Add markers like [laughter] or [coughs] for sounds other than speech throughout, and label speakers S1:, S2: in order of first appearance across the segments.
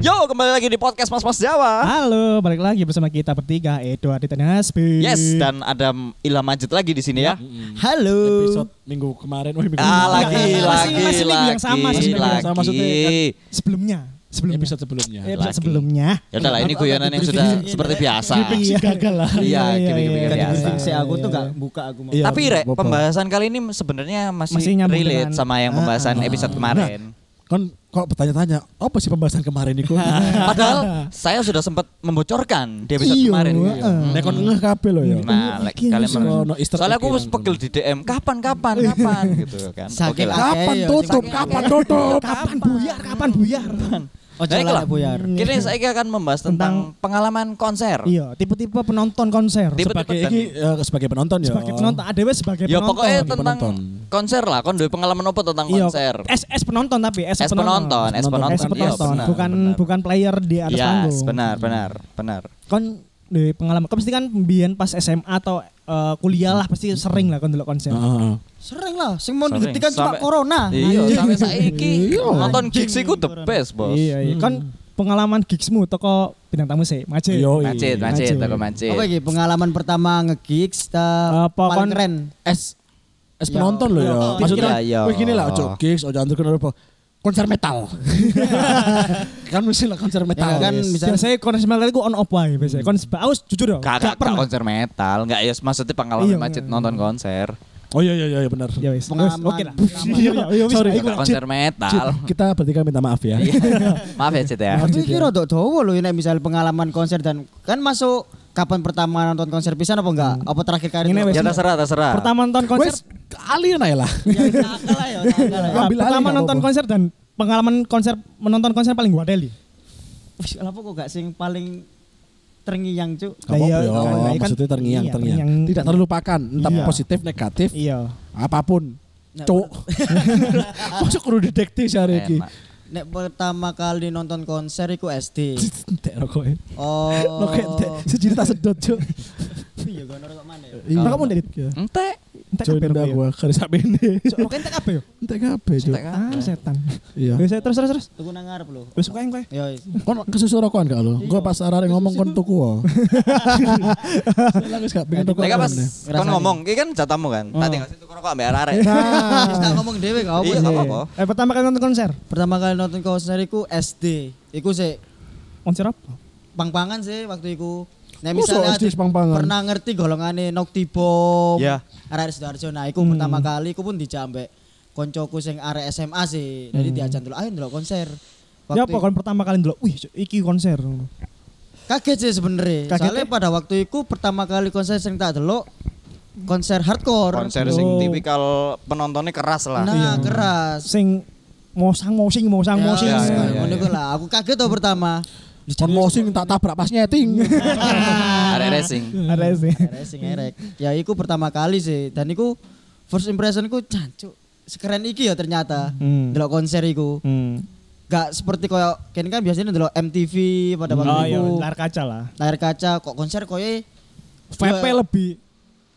S1: Yo, kembali lagi di podcast Mas Mas Jawa.
S2: Halo, balik lagi bersama kita bertiga Edo Adita dan Hasbi.
S1: Yes, dan ada Ilham Majid lagi di sini ya.
S2: Halo.
S3: episode minggu kemarin. Oh, minggu
S1: Ah,
S3: kemarin.
S1: lagi,
S2: Masih-
S1: lagi,
S2: masih minggu yang sama,
S1: lagi,
S2: masih minggu yang
S1: lagi.
S3: sama, maksudnya kan
S2: Sebelumnya, sebelumnya.
S3: Episode sebelumnya.
S2: Episode
S1: Lagi.
S2: sebelumnya.
S1: Ya udah lah, ini guyonan yang sudah seperti biasa.
S2: Iya.
S3: gagal lah.
S1: Iya,
S2: Iya,
S1: gini-gini
S2: iya,
S1: biasa.
S2: iya.
S4: Si aku tuh gak buka aku mau.
S3: Iya,
S1: Tapi Rek, pembahasan kali ini sebenarnya masih, relate
S2: dengan-
S1: sama yang pembahasan
S2: Ah, ah,
S1: episode
S3: ah.
S1: kemarin.
S3: Kan kok bertanya-tanya, apa sih pembahasan kemarin itu? [laughs]
S1: Padahal [laughs] saya sudah sempat membocorkan di episode
S2: Iya,
S1: kemarin.
S2: heeh.
S3: Nek kon ngeh kabeh lho ya.
S1: Nah,
S2: Iki
S1: kalian
S3: easter
S1: Soalnya aku
S3: yang
S1: wis pegel di DM, kapan kapan kapan [laughs] gitu kan.
S3: Kapan tutup? Kapan tutup?
S2: Kapan buyar? Kapan buyar?
S1: Nah,
S4: lah
S1: itulah.
S4: buyar.
S1: Kini saya akan membahas tentang pengalaman konser.
S2: Iya, tipe-tipe penonton konser.
S1: Tipe-
S3: Sebagai
S1: dan-
S3: ini eh, sebagai penonton ya.
S2: Sebagai penonton, ada wes sebagai
S1: Ya
S2: penonton.
S1: pokoknya
S3: Sebagai
S1: tentang
S3: penonton.
S1: konser lah, kon pengalaman apa tentang
S2: Iya,
S1: konser?
S2: S S penonton tapi S,
S1: Es penonton, es
S3: penonton.
S1: penonton.
S2: S
S1: Iya,
S2: penonton,
S1: benar,
S2: bukan
S1: benar.
S2: bukan player di atas
S1: Yes,
S2: panggung.
S1: benar, benar, benar.
S2: Kon di pengalaman, kau pasti kan pembian pas SMA atau eh, kuliah lah pasti sering lah kon delok konser.
S3: Heeh.
S4: Sering lah, sing mau
S1: Sering.
S4: ngerti kan cuma corona.
S1: Iya, sampai saiki
S3: Iya.
S1: nonton gigs iku the best, Bos.
S2: Iya, iya. Kon pengalaman gigsmu toko bintang tamu sih, Macet.
S3: Yo,
S1: Macet, macet,
S2: Macet.
S1: toko macet.
S4: Apa iki pengalaman pertama nge-gigs
S2: Apa
S4: paling keren?
S3: Es es penonton loh ya.
S4: Ya.
S3: Maksudnya,
S1: Ya, ya.
S3: wih gini lah, ojo gigs, ojo antar apa konser metal. [laughs] kan mesti lah konser metal.
S4: Ya kan,
S3: yes.
S4: bisa-
S2: Biasanya konser metal itu on off wae biasanya. Kon aku jujur dong,
S1: Gak, gak, gak konser metal, gak ya maksudnya pengalaman
S2: Iya,
S1: macet
S2: iya.
S1: nonton konser.
S3: Oh iya iya iya benar.
S2: Ya wis.
S4: Pengalaman
S2: Oke lah. Iya, iya, wis,
S3: Sorry,
S1: konser metal.
S3: Kita bertiga minta maaf ya.
S1: Iya. [laughs] Maaf ya, Cid ya.
S4: Aku kira rada dawa lho nek misal pengalaman konser dan kan masuk kapan pertama nonton konser pisan apa enggak? Apa terakhir kali?
S2: Ini.
S1: Ya terserah, terserah.
S2: Pertama nonton konser,
S3: Wes, kalian aja lah.
S4: Ya lah ya, ya.
S3: ambil alih
S2: pertama nonton
S3: apa-apa.
S2: konser dan pengalaman konser menonton konser paling gua deli.
S4: Wih, kenapa kok gak sing paling terngiang, Cuk?
S3: Apa-apa
S2: Iya,
S3: ya,
S2: iya, kan-
S3: maksudnya terngiang,
S2: iya,
S3: terngiang.
S2: terngiang.
S3: Tidak terlupakan, entah
S2: Iya.
S3: positif, negatif,
S2: Iya.
S3: apa pun.
S4: Nah,
S3: Cuk. [laughs] Masuk kudu detektif hari ini.
S4: Nek pertama kali nonton konser iku SD.
S3: Entek rokoknya.
S4: Oh.
S3: Rokok entek. Secerita sedot, Cuk.
S4: Iya, gono kok mana ya?
S2: Kamu dari
S1: Ente.
S2: Entek kabeh rokok ya.
S3: gua kare sak bene.
S2: Rokok entek kabeh yo.
S3: Entek kabeh.
S1: Entek
S2: Ah, setan.
S3: Iya.
S2: Wis terus terus terus.
S4: Tuku nang ngarep lho.
S2: Wis yang kowe.
S4: Ya wis.
S3: Kon kesusu rokokan gak lo? Gua pas arare ngomong kon tuku wae. [laughs] Lah wis gak pengen tuku.
S1: Mereka pas kon ngomong, iki kan jatamu kan. Tadi ngasih tuh kok ambek arek.
S4: Wis tak ngomong dhewe gak
S1: Iya, gak apa-apa.
S2: Eh pertama kali nonton konser.
S4: Pertama kali nonton konser iku SD. Iku sih
S2: Konser apa?
S4: pang-pangan sih waktu iku. Nek
S3: Masa
S4: misalnya
S3: SD pang-pangan?
S4: pernah ngerti golongane Noctibom.
S1: Iya.
S4: Arek Sidoarjo. Nah, iku
S2: Hmm.
S4: pertama kali iku pun dijambek koncoku sing arek SMA sih. Jadi diajak dulu ayo ndelok konser.
S2: Ya apa kon pertama kali ndelok, wih iki konser.
S4: Kaget sih sebenarnya.
S2: Kaget
S4: Soalnya
S2: ya?
S4: pada waktu itu pertama kali konser sing tak delok konser hardcore.
S1: Konser sing
S2: Oh.
S1: tipikal penontonnya keras lah.
S4: Nah,
S2: Iya.
S4: keras.
S2: Sing mosang mosing mosang
S4: Ya,
S2: mosing.
S1: ya,
S4: ya,
S1: ya,
S4: ngono
S1: ya.
S4: iku lah. Aku kaget tuh pertama.
S3: Kon mosing tak tabrak pas nyeting. [laughs]
S1: Arek racing.
S2: Ada sih.
S4: Racing erek. Ya iku pertama kali sih dan iku first impressionku jancuk. Sekeren iki ya ternyata.
S2: Hmm.
S4: Delok konser iku.
S2: Hmm.
S4: Gak seperti koyo kene kan biasanya delok MTV pada waktu
S2: Oh iya,
S4: iku.
S2: layar kaca lah.
S4: Layar kaca kok konser koyo
S2: VP
S4: Ya.
S2: lebih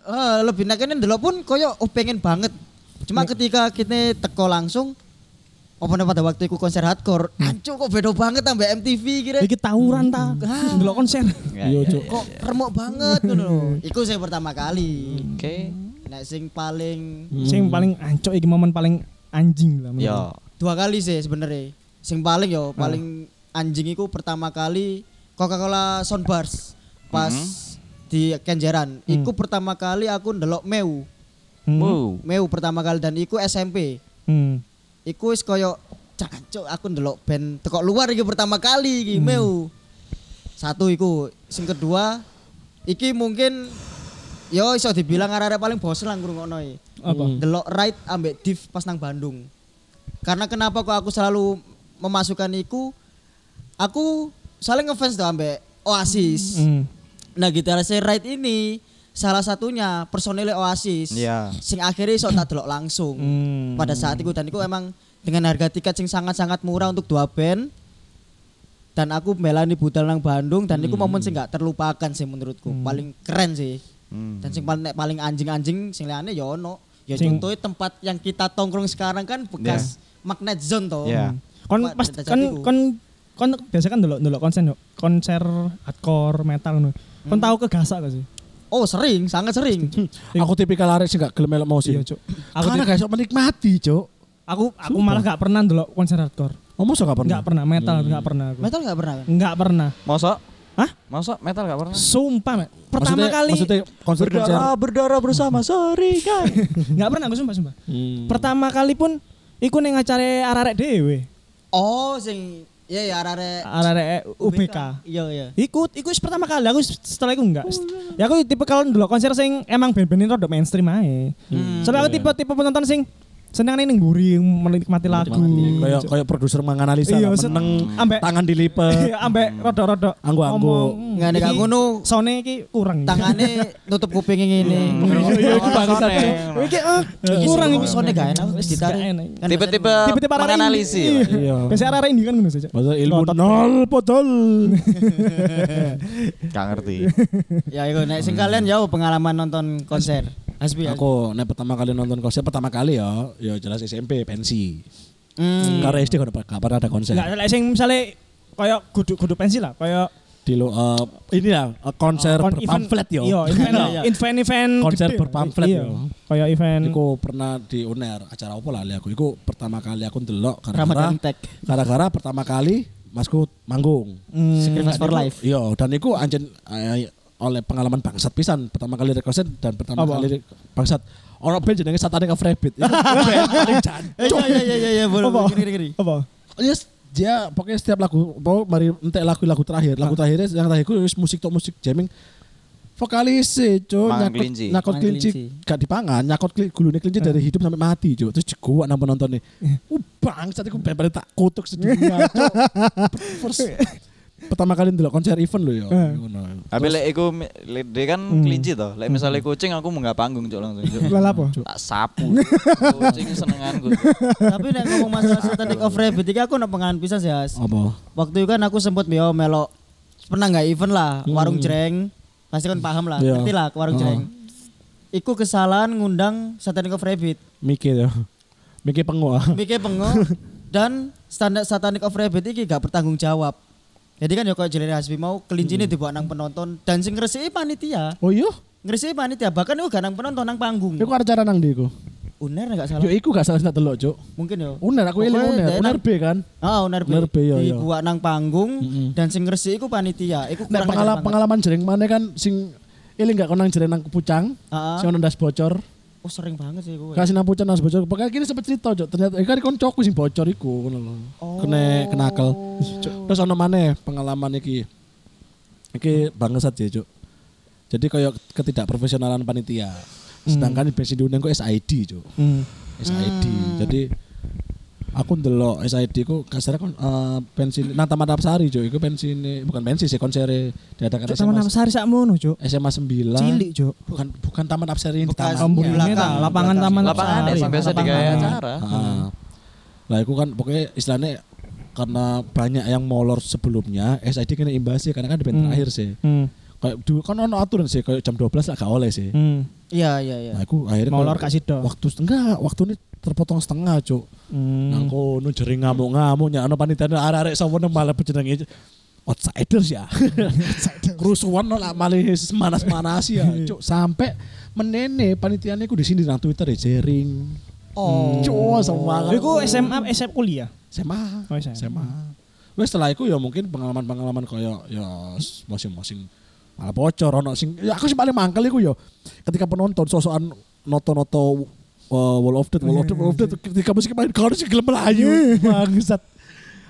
S4: Eh, lebih nak kene ndelok pun koyo oh pengen banget. Cuma ketika kita teko langsung apa pada waktu itu konser hardcore, ancu kok beda banget ambek MTV kira.
S2: iki tawuran ta.
S4: Ah.
S2: Ndelok konser.
S3: Iya, Cuk.
S4: Kok remuk banget ngono lho. Iku saya pertama kali.
S1: Oke.
S4: Nek sing paling
S2: Sing paling ancok iki momen paling anjing lah. menurut
S1: Yo.
S4: dua kali sih sebenarnya. Sing paling yo paling anjing iku pertama kali Coca-Cola Soundbars pas di Kenjeran. Iku pertama kali aku ndelok Meu.
S2: Hmm.
S1: Wow.
S4: Meu pertama kali dan iku SMP.
S2: Hmm.
S4: Iku wis koyo cancuk aku ndelok band teko luar iki pertama kali iki Meu. Satu iku, sing kedua iki mungkin yo iso dibilang arek-arek paling bosen lah ngrungokno iki.
S2: Apa?
S4: Delok Ride ambek Div pas nang Bandung. Karena kenapa kok aku selalu memasukkan iku aku saling ngefans tuh ambek Oasis.
S2: Hmm.
S4: Nah gitaris Ride ini salah satunya personil Oasis.
S1: Iya.
S4: Sing akhirnya iso tak delok langsung.
S2: Hmm.
S4: Pada saat itu dan itu emang dengan harga tiket sing sangat-sangat murah untuk dua band. Dan aku melani budal nang Bandung dan itu momen sing gak terlupakan sih menurutku. Paling keren sih.
S1: Hmm.
S4: Dan sing paling paling anjing-anjing sing liyane ya ono. Ya
S2: Sing-
S4: contohnya tempat yang kita tongkrong sekarang kan bekas magnet zone toh.
S1: Iya.
S2: Kon pas
S4: Data
S2: kon kon kon biasa kan delok delok konser konser hardcore metal ngono. Kon tahu ke gasak gak sih?
S4: Oh sering, sangat sering. [laughs]
S3: Aku tipikal arek sing gak gelem melok musik.
S2: Iya, Cuk. Aku
S3: Karena gak iso menikmati, Cuk.
S2: aku aku malah gak pernah delok konser hardcore.
S3: Oh, mosok gak pernah?
S2: Enggak pernah metal enggak pernah aku.
S4: Metal nggak pernah kan?
S2: Enggak pernah.
S1: Masa?
S2: Hah?
S1: Masa metal gak pernah?
S2: Sumpah, Mek. Pertama
S3: Maksudnya-
S2: kali
S3: Maksudnya konser-konser.
S1: Berdarah berdarah bersama [laughs] saringan.
S2: enggak [laughs] pernah aku sumpah sumpah.
S3: Hmm.
S2: Pertama kali pun iku ning acare arek-arek dhewe.
S4: Oh sing ya ya arare
S2: Arek-arek UBK.
S4: Iya iya.
S2: Ikut, ikut pertama kali aku setelah itu enggak. Ya aku tipe kalau dulu konser sing emang band-bandin rada mainstream ae. Sampai aku tipe-tipe penonton sing seneng ning mburi menikmati lagu.
S3: Kayak kayak produser menganalisa
S2: Iya,
S3: meneng
S2: ambek-
S3: tangan dilipet.
S2: Iya, ambek rada-rada
S3: Anggo-anggo.
S2: ngomong,
S4: Nggak ada
S2: iki
S4: gak ngono.
S2: Sone iki kurang.
S4: Tangannya nutup kuping ini.
S2: Iya, iya, bangsat,
S1: sone.
S2: Cuk. Iki ah, kurang iki.
S4: Sone gak enak wis ditarik.
S2: enak.
S1: Tipe-tipe
S2: Tipe-tipe ini.
S3: Iya.
S2: Biasa arek ini kan ngono saja.
S3: Ilmu nol potol. [laughs]
S1: Gak ngerti.
S4: Ya iku nek sing kalian jauh pengalaman nonton konser. Hasbi.
S3: Aku nek pertama kali nonton konser pertama kali ya, ya jelas SMP pensi.
S4: Hmm.
S3: Karena SD kan gak pernah ada konser.
S2: Enggak lek sing misale kayak kudu kudu pensi lah, kayak
S3: Di lo eh, ini ya eh, konser
S2: kon-
S3: berpamflet yo.
S2: Iya, event
S4: Iya,
S2: event event
S3: Konser
S2: gede.
S3: berpamflet,
S2: Iya.
S3: yo.
S2: Kayak event
S3: Iku pernah di UNER acara apa lah aku. Iku pertama kali aku ndelok gara-gara
S4: Tech.
S3: gara-gara pertama kali Masku manggung.
S2: Hmm.
S4: Sacrifice for life.
S3: Iya, dan iku anjen eh, oleh pengalaman bangsat pisan pertama kali rek konser dan pertama
S2: Apa?
S3: kali bangsat orang band jenenge Satanic of Rabbit. Iku [laughs] band paling
S4: Eh,
S3: jancuk.
S4: Iya iya iya iya boleh.
S2: Apa?
S3: Yes, dia pokoknya setiap lagu, pokoknya mari entek lagu-lagu terakhir, lagu terakhirnya yang terakhir itu musik tok musik jamming. Vokalis cuy,
S1: Mangan
S3: nyakot nyakot kelinci, gak dipangan, nyakot gulune kelinci dari hidup sampai mati cuy. Terus gua nang penontonnya. [laughs] Uh, bangsat iku bener tak kutuk sedunia cuy. First [laughs] pertama kali ndelok konser event lho ya.
S2: Eh.
S3: Ngono.
S1: Tapi lek iku dia kan
S2: Hmm.
S1: kelinci toh. Lek misalnya kucing aku mau nggak panggung cok langsung.
S2: Lah apa?
S1: Tak sapu. [laughs] Kucing senenganku.
S4: Tapi nek ngomong masalah Satanic of Rabbit iki aku ono pengalaman pisan sih, Has.
S3: Apa?
S4: Waktu itu kan aku sempet yo melo pernah nggak event lah, warung jreng. Pasti kan paham lah,
S3: Iya.
S4: ngerti lah warung jreng. Iku kesalahan ngundang Satanic of Rabbit.
S3: Mikir ya. Mikir pengu. ah.
S4: Mikir pengo [laughs] dan standar Satanic of Rabbit iki gak bertanggung jawab. Jadi kan ya kalau Jelene Hasbi mau kelinci ini dibawa nang penonton dan sing ngresiki panitia.
S3: Oh iya?
S4: Ngresiki panitia bahkan itu gak nang penonton nang panggung.
S3: Iku ada acara nang ndi iku?
S4: Uner gak
S3: Yo
S4: salah.
S3: iku gak salah tak delok, Cuk.
S4: Mungkin ya.
S3: Uner aku eling uner, uner B kan.
S4: Ah, Uner B.
S3: Uner B, iya.
S4: Dibawa nang panggung dan sing ngresiki iku panitia. Iku
S3: pengalaman pengalaman jering mana kan sing eling gak konang jering nang pucang,
S4: Ah, ah.
S3: sing ono ndas bocor.
S4: Oh sering banget sih gue.
S3: Kasih nang pucang ndas bocor. Pokoknya kini sempet cerita, Cuk. Ternyata iku kan koncoku sing bocor iku ngono lho. Kene kenakel. [laughs] Terus ono maneh pengalaman iki. Iki bangsat ya, Cuk. Jadi kayak ketidakprofesionalan panitia. Sedangkan bensin diundang kok SID, Cuk.
S2: Hmm.
S3: SID. Jadi aku ndelok SID ku kasarnya kon eh, bensin nang Taman Apsari Cuk. Iku bensin bukan bensin sih konsere diadakan
S2: Cuk, Taman
S3: SMA,
S2: Apsari sakmono, Cuk.
S3: SMA 9.
S2: Cilik, Cuk.
S3: Bukan bukan Taman Apsari
S4: Bekas.
S3: taman.
S2: Oh,
S4: Iya.
S2: ini ta, lapangan
S4: Belakang.
S2: Taman
S1: Lapangan
S2: Apsari.
S1: biasa
S2: Lapangan.
S1: digawe acara.
S3: Ah. Lah iku kan pokoknya istilahnya karena banyak yang molor sebelumnya SID kena imbasnya karena kan di
S2: Hmm.
S3: terakhir sih.
S2: Hmm.
S3: Kayak dulu kan ono aturan sih kayak jam 12 lah gak oleh sih.
S2: Hmm.
S4: Iya iya iya.
S3: Nah, aku akhirnya
S2: Molor kasih do.
S3: Waktu enggak, waktu ini terpotong setengah, Cuk.
S2: Hmm.
S3: Nang kono jering ngamuk-ngamuk nya ana panitia arek-arek sawono malah jenenge outsiders ya. [laughs] Kerusuhan no lah malah manas-manas ya, cuk. Sampai menene panitiane ku di sini nang Twitter ya jering.
S4: Oh.
S3: Cuk, semangat.
S2: Iku SMA SMA kuliah.
S3: SMA.
S2: Oh, SMA.
S3: SMA. Wes setelah itu ya mungkin pengalaman-pengalaman kaya ya masing-masing malah bocor ono sing ya aku sih paling mangkel iku ya ketika penonton sosokan noto-noto Wall of Death, Wall of Death, Wall of Death ketika musik main kau sih gelem melayu bangsat.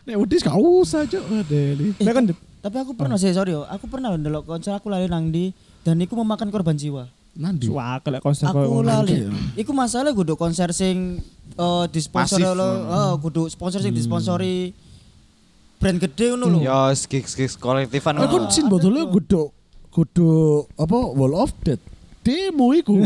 S3: Nek udis gak usah cok Deli.
S2: Lah kan
S4: Tapi aku pernah sih sorry yo, aku pernah ndelok konser aku lali nang di dan iku memakan korban jiwa.
S3: Nandi.
S2: Wah, kalau konser
S4: Aku lali.
S3: Oke.
S4: Iku masalah kudu konser sing eh disponsori lo, eh kudu sponsor sing disponsori brand gede ngono lho.
S1: Ya gigs gigs kolektifan.
S3: Aku sin botolnya kudu kudu apa Wall of Death. Demo iku.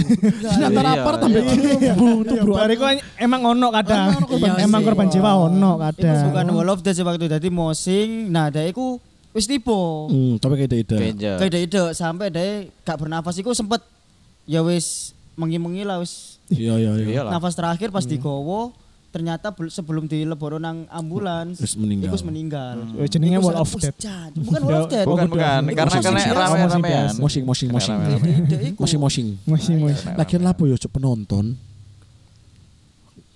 S3: Antara
S1: Iya,
S3: apa tambah
S1: iya.
S3: bu tuh bro.
S2: Bariku emang ono kadang. Emang korban jiwa ono kadang.
S4: bukan Wall of Death waktu dadi mosing. Nah, dia iku wis tipu.
S3: Hmm, tapi kayak ide.
S1: Genja.
S4: Kayak dia ide sampai dia gak bernafas iku sempet ya wis mengi-mengi lah wis
S3: Iya iya iya.
S4: Nafas terakhir pas digowo ternyata bel- sebelum dileboro nang ambulans
S3: Wis meninggal.
S4: wis meninggal.
S2: Eh, jenenge
S4: Iku
S2: Wall of Death.
S4: Bukan Wall of Death.
S1: Bukan bukan karena rame-ramean.
S3: Moshing.
S1: Rame-rame.
S4: Dek, iku.
S3: Moshing moshing.
S2: Masih masih.
S3: Lagian lapo yo cuk penonton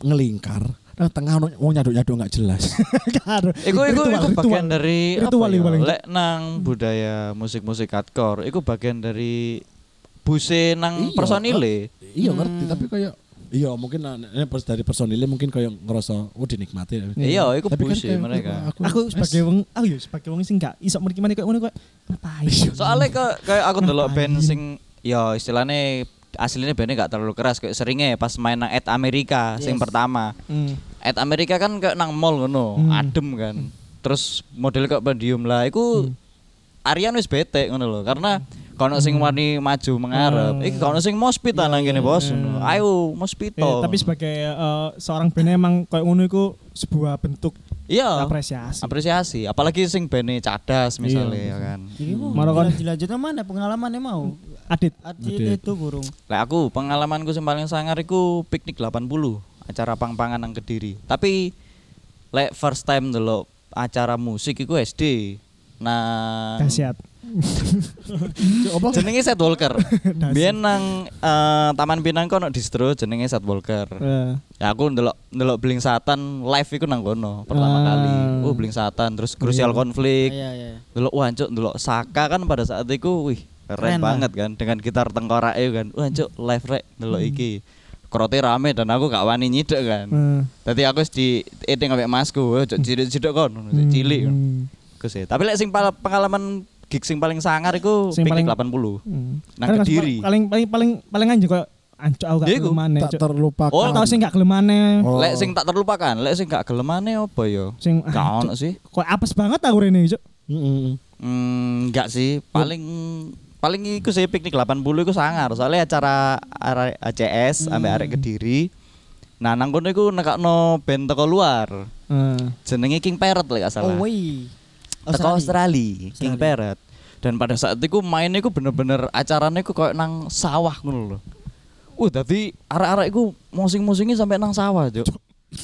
S3: ngelingkar nang tengah ono wong nyaduk-nyaduk enggak jelas. [laughs]
S2: Karo.
S1: Iku iku iku bagian dari
S2: Ritual
S1: ya?
S2: paling.
S1: Lek nang budaya musik-musik hardcore, iku bagian dari buse nang
S3: Iya.
S1: personile.
S3: Iya ngerti tapi kayak Iya mungkin nah, ini pers- dari personilnya mungkin kayak ngerasa oh dinikmati.
S1: Iya, iku
S3: Tapi kan kayak
S1: mereka.
S2: Aku sebagai wong, aku ya sebagai wong sing gak iso mriki maneh koyo ngono koyo ngapain.
S1: Soalnya ke kayak aku ndelok band sing ya istilahnya aslinya bandnya gak terlalu keras kayak seringnya pas main nang Ed Amerika sing
S4: Yes.
S1: pertama.
S2: Hmm.
S1: Ed Amerika kan kayak nang mall ngono,
S2: Hmm.
S1: adem kan. Terus model kayak podium lah iku Aryan wis bete ngono lho karena kono sing wani maju mengarep.
S2: Hmm.
S1: Iki kono sing mospit lah nang kene bos.
S2: Hmm.
S1: Ayo
S2: Eh,
S1: mospito.
S2: tapi sebagai eh, seorang band emang koyo ngono iku sebuah bentuk
S1: iya
S2: apresiasi.
S1: apresiasi, apalagi sing bene cadas misalnya
S2: Iya.
S1: ya kan.
S4: Iki mau
S2: Maro kon-
S4: dilanjutnya mana pengalamannya mau?
S2: Adit.
S4: Adit
S3: Adit.
S4: itu burung.
S1: Lah aku pengalamanku sing paling sangar iku piknik 80 acara pang-pangan nang Kediri. Tapi lek first time delok acara musik iku SD. Nah,
S2: Dahsyat.
S1: Jenenge Set Walker. [laughs] Biyen nang eh, Taman Pinang kono distro jenenge Set Walker.
S2: Eh,
S1: Ya aku ndelok ndelok Bling Satan live iku nang kono pertama
S2: Ah.
S1: kali. Oh Bling Satan terus Crucial
S2: Iya.
S1: Konflik.
S4: Iya iya.
S1: Delok wah cuk ndelok Saka kan pada saat itu wih keren,
S4: Keren
S1: banget kan dengan gitar tengkorak itu kan. Wah cuk live rek ndelok iki. Krote rame dan aku gak wani nyidek kan.
S2: eh,
S1: Tadi aku di eating ambek masku, "Wah, cuk cilik-cilik kon,
S2: hmm,
S1: cilik. kan.
S2: hmm,
S1: sih. Tapi lek sing pengalaman gig sing paling sangar iku
S2: Sing
S1: piknik
S2: paling-
S1: 80.
S2: hmm.
S1: Nang Kediri.
S2: Paling paling paling paling anjir koyo ancuk aku gak
S1: iku,
S2: gelem maneh.
S3: Tak terlupakan.
S1: Oh,
S2: Tau sing gak gelem maneh.
S3: Oh.
S1: Lek sing tak terlupakan, lek sing gak gelemane apa ya?
S2: Sing
S1: Gak ono sih.
S2: Kok apes banget aku rene, Cuk.
S3: Mm-mm.
S1: Hmm, enggak sih. Paling paling iku sih piknik 80 iku sangar. Soalnya acara ACS ambek arek Kediri. Nah, nang kono iku nekakno band teko luar.
S2: Eh,
S1: Jenenge King Parrot lek gak salah.
S4: Oh woi.
S1: Teko Australia, King
S4: Australia.
S1: Parrot. Dan pada saat itu mainnya iku bener-bener acaranya iku kayak nang sawah ngono lho. Uh, dadi arek-arek iku musing-musingi sampai nang sawah, Cuk.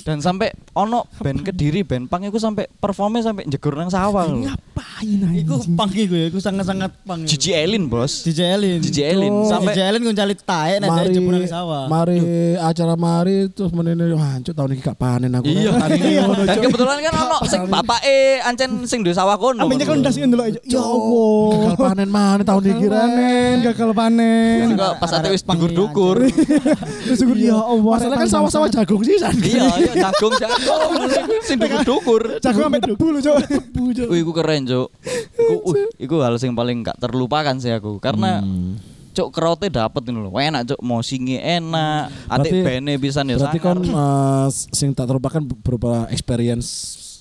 S1: Dan sampai ono band Kediri, band pang iku sampai performnya sampai jegur nang sawah lho.
S2: Ngapain aja?
S4: Iku pang iku ya, iku sangat-sangat pang. iku.
S1: Gigi Elin, Bos.
S4: DJ Elin.
S1: DJ Elin sampai
S4: DJ Elin nguncali taek nek jebul nang sawah.
S3: mari acara mari terus menene hancur tahun ini gak panen aku.
S1: Iya. [laughs]
S3: Ngono,
S1: Dan
S3: Cuk.
S1: kebetulan kan ono sing bapake ancen sing di sawah kono.
S2: Aminnya kan ndas ndelok aja. Ya Allah.
S3: Gagal panen mana tahun ini kira
S2: panen, gagal panen.
S1: Sing kok pas ate wis dukur-dukur. [laughs]
S2: Terus gue ya Allah.
S3: Masalah kan sawah-sawah jagung sih san.
S1: Iya, iya jagung jagung [laughs] sing dukur-dukur.
S2: Jago sampai tebu lu, Cuk.
S1: Wih, iku keren, Cuk. Iku [laughs] uh, iku hal sing paling gak terlupakan sih aku karena
S3: Hmm.
S1: Cuk kerote dapet ini lho. Enak Cuk, mosinge enak. Atik
S3: Berarti-
S1: bene bisa nih
S3: Berarti kan eh, sing tak terlupakan berupa experience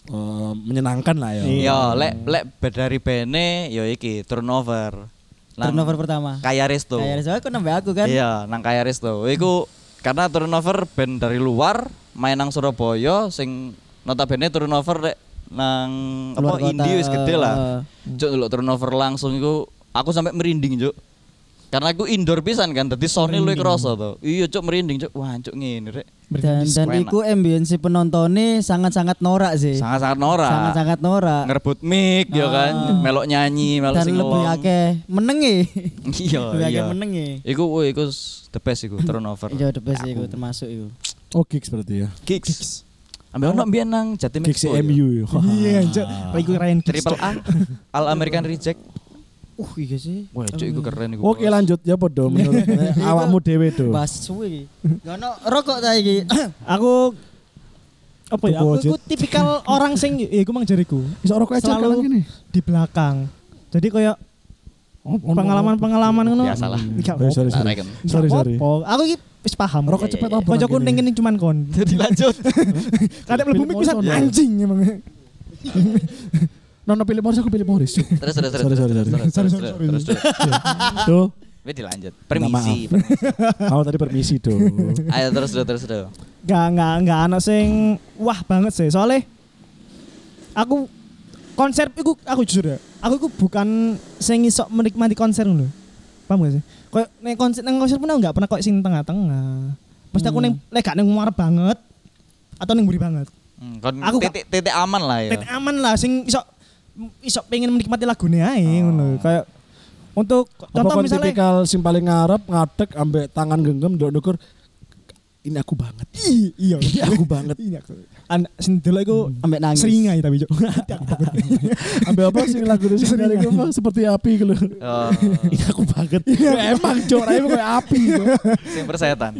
S3: eh, menyenangkan lah ya.
S1: Iya, lek lek dari bene ya iki turnover. Nang
S4: Turnover pertama.
S1: Kaya Resto.
S4: Kayak soalnya aku nambah aku kan.
S1: Iya, nang Kaya Resto. Iku karena turnover band dari luar main nang Surabaya sing notabene turnover rek nang apa indie wis gede lah. Cuk delok turnover langsung iku aku sampai merinding, Cuk. Karena aku indoor pisan kan, dadi Sony luwih kerasa to. Iya, Cuk merinding, Cuk. Wah, Cuk ngene rek.
S4: Dan dan iku ambience penontonnya sangat-sangat norak sih.
S1: Sangat-sangat norak.
S4: Sangat-sangat norak.
S1: Ngerebut mic ya kan, melok nyanyi, melok
S4: Dan
S1: sing
S4: lebih akeh menengi.
S1: Iya,
S4: Lebih akeh
S1: iya.
S4: menengi.
S1: Iku woi, iku the best iku turnover.
S4: Iya the best iku termasuk iku.
S3: Oh gigs berarti ya.
S1: Kicks. Ambil ono mbiyen nang Jatim ya.
S3: MU ya.
S2: Iya, Cuk. Lagi Ryan
S1: Triple. A. All American Reject.
S4: Uh iya sih.
S1: Wah, cuk iku keren iku.
S3: Oke lanjut ya podo menurut [laughs] awakmu dhewe do.
S4: Bahas suwi. Gak ono rokok ta iki. [coughs]
S2: Aku apa ya? Aku, tipikal orang sing [coughs] ya iku mang jariku.
S3: Bisa rokok aja kan gini.
S2: di belakang. Jadi kayak pengalaman-pengalaman ngono.
S1: Biasalah.
S2: Gak
S3: Sorry, sorry, sorry. Sorry.
S2: Aku iki wis paham.
S3: Rokok cepet apa?
S2: Kanca kuning ini cuman kon. [laughs]
S1: Jadi lanjut. [laughs]
S2: Kadek mlebu mik pisan anjing emang. [laughs]
S3: Nono pilih Morris aku pilih Morris.
S1: Terus terus terus.
S3: Sorry, sorry,
S1: terus,
S3: sorry.
S1: terus,
S2: Sorry,
S1: terus,
S2: sorry,
S1: terus,
S2: sorry.
S1: terus.
S3: Tuh,
S1: Wih dilanjut.
S3: Minta
S1: Permisi.
S3: kamu tadi permisi do.
S1: Ayo terus terus terus terus.
S2: Gak gak gak anak sing wah banget sih. Soalnya aku konser iku aku jujur ya. Aku iku bukan sing iso menikmati konser lho. Paham gak sih? Kayak ning konser nang konser pun aku enggak pernah kok sing tengah-tengah. Pasti aku ning lek gak ning ngarep banget atau ning mburi banget.
S1: Hmm, kon
S2: Aku
S1: titik titik aman lah ya.
S2: Titik aman lah sing iso iso pengen menikmati lagune ae ngono. Kayak untuk
S3: Apa
S2: contoh misalnya
S3: tipikal sing paling ngarep ngadeg ambek tangan genggam ndok ndukur ini aku banget.
S2: Iya [laughs]
S3: Ini aku banget.
S2: Ini aku. An sing delok iku
S4: Ambek nangis.
S2: seringai tapi cuk. [laughs]
S3: Ambek apa sing lagu dari iku apa? seperti api gitu.
S1: Oh,
S3: Ini aku banget. Emang cok, raimu kayak api.
S1: Sing persetan.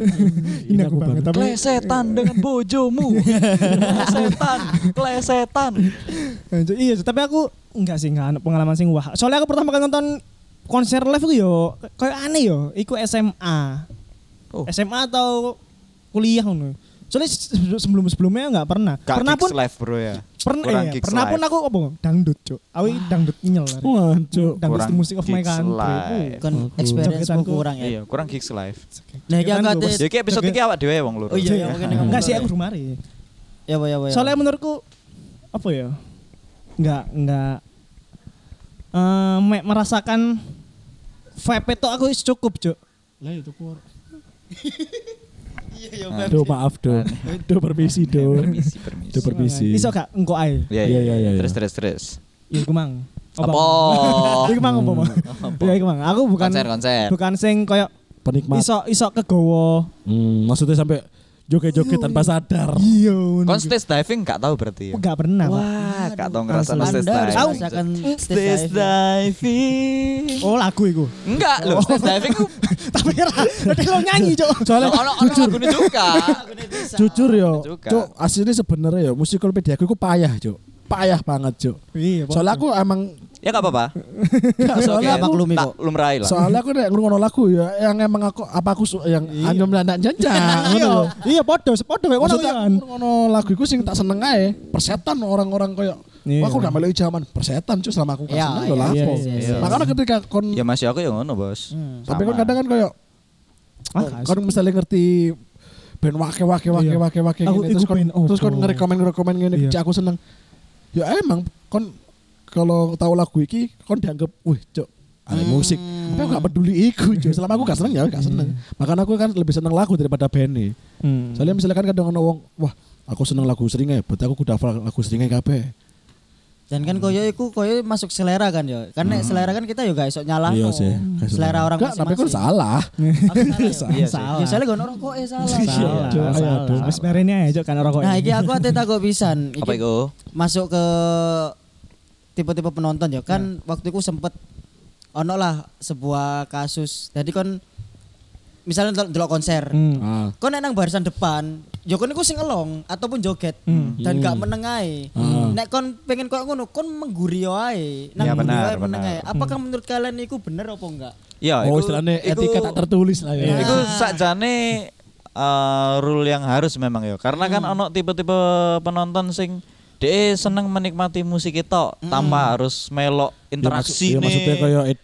S2: Ini aku banget tapi
S1: Klesetan dengan bojomu. [laughs] Klesetan, klesetan.
S2: Anjir, iya tapi aku enggak sih enggak pengalaman sing wah. Soalnya aku pertama kali nonton konser live itu yo kayak aneh yo, iku SMA.
S1: Oh.
S2: SMA atau kuliah ngono. Soalnya sebelum sebelumnya enggak pernah.
S1: Gak
S2: pernah pun
S1: live bro ya.
S2: pernah iya,
S1: gigs
S2: pernah pun aku apa dangdut, Cuk. Aku dangdut nyel.
S3: Wah, cok.
S2: Dangdut
S1: Kurang
S2: the music of my country.
S1: live.
S4: Kan
S3: Aku-
S4: experience
S2: Jogetanku.
S4: kurang ya.
S1: Iya, kurang gigs live.
S4: Nah, iki aku
S2: Jogetanku
S4: ate
S1: Ya iki episode iki awak dhewe wong loro.
S4: Oh iya, iya, ngomong
S2: Enggak sih aku rumari.
S4: Ya, ya, Pak, ya.
S2: Soalnya menurutku apa ya? Enggak enggak eh, me- merasakan vibe itu aku cukup, Cuk.
S3: Lah itu keluar. [laughs]
S4: Iya, iya,
S3: Do maaf do. Do permisi do.
S1: Permisi, permisi.
S3: Do permisi.
S2: Iso gak engko ae.
S1: Iya,
S3: Iya, iya, iya,
S1: Terus
S3: iya.
S1: terus terus.
S2: Ya iku mang.
S1: Apa? [laughs]
S2: Iku mang apa? Mang? Ya iku mang. Aku bukan
S1: Konser konser.
S2: bukan sing koyo
S3: Penikmat.
S2: iso iso kegowo.
S3: Hmm, maksudnya sampai joget-joget tanpa sadar.
S2: Iya.
S1: Kon stage diving gak tahu berarti ya.
S2: Enggak pernah. Pak.
S1: Wah, gak tau ngerasa stage diving.
S4: merasakan stage
S1: Stage
S4: diving.
S2: Oh lagu iku.
S1: Enggak loh, stage diving [laughs]
S2: Tapi tapi lo nyanyi, Cuk.
S3: Soalnya
S1: ono ono lagune juga.
S3: jujur yo, cuk aslinya sebenarnya yo musikolopedia aku payah cuk. Payah banget cuk.
S2: Iya,
S3: Soalnya aku emang
S1: Ya gak apa-apa. [laughs]
S3: soalnya
S4: Apa
S3: aku,
S4: klumi
S1: Tak
S4: kok?
S1: lumrahi lah.
S3: soalnya aku nek ngrungokno lagu ya yang emang aku apa aku yang anyom dan anak janjang
S2: Iya, [laughs]
S3: ngono lho.
S2: iya podo, podo kayak ngono kan.
S3: aku ngrungokno lagu iku sing tak seneng ae. Persetan orang-orang koyo
S2: Iya.
S3: Wah, aku gak meloi zaman persetan cuk selama aku gak
S4: Iya,
S3: seneng
S4: iya,
S3: lho lapo.
S2: iya, iya,
S1: iya.
S3: Makanya ketika kon
S1: Ya masih aku ya ngono, Bos.
S4: Hmm.
S3: tapi kon kadang kan koyo
S2: Ah,
S3: kon misalnya ngerti band wake wake wake
S2: Iya.
S3: wake wake
S2: Aku
S3: gini terus kon terus kon ngerekomen ngerekomen ngene
S2: Iya.
S3: cik aku seneng ya emang kon kalau tahu lagu iki kon dianggap wih cok ada musik tapi aku gak peduli iku cok selama aku gak seneng ya aku gak seneng makanya aku kan lebih seneng lagu daripada band nih
S2: Hmm.
S3: soalnya misalnya kan kadang ono wong wah aku seneng lagu seringai berarti aku kudu hafal lagu seringai kabeh
S4: Dan kan koyo iku koyo masuk selera kan yo. Kan nek selera kan kita yo gak iso nyalahno. [laughs]
S3: iya sih gak
S4: Selera
S3: seneng.
S4: orang
S3: Gak, tapi
S4: masing-masing.
S3: salah
S4: Aku salah, yo.
S1: Iya sih.
S2: Salah.
S4: Ya soalnya gue rokok eh salah.
S3: Iya,
S2: Salah, salah. Wis merene ae, Cuk, kan rokok.
S4: Nah, iki aku ate takut pisan.
S1: Apa
S4: Iki
S1: itu?
S4: masuk ke tipe-tipe penonton ya. Kan waktu itu sempet ono lah sebuah kasus. Jadi kon misalnya delok- konser.
S2: Hmm.
S3: ah.
S4: Kon nek nang barisan depan, ya kon iku sing elong ataupun joget
S2: Hmm.
S4: dan gak
S3: Hmm.
S4: meneng ae.
S3: Ah.
S4: Nek kon pengen koyo ngono, kon mengguri ae. Nang
S1: Ya, benar,
S4: meneng ae. Apakah menurut kalian iku bener apa enggak?
S1: Ya,
S3: oh
S1: iku-
S3: istilahnya
S1: iku-
S3: etika tak tertulis lah ya
S1: Iku sakjane eh, rule yang harus memang ya. Karena kan ono tipe-tipe penonton sing dia seneng menikmati musik itu tanpa harus melok interaksi
S3: ya, maksud- ya, maksudnya kayak ed,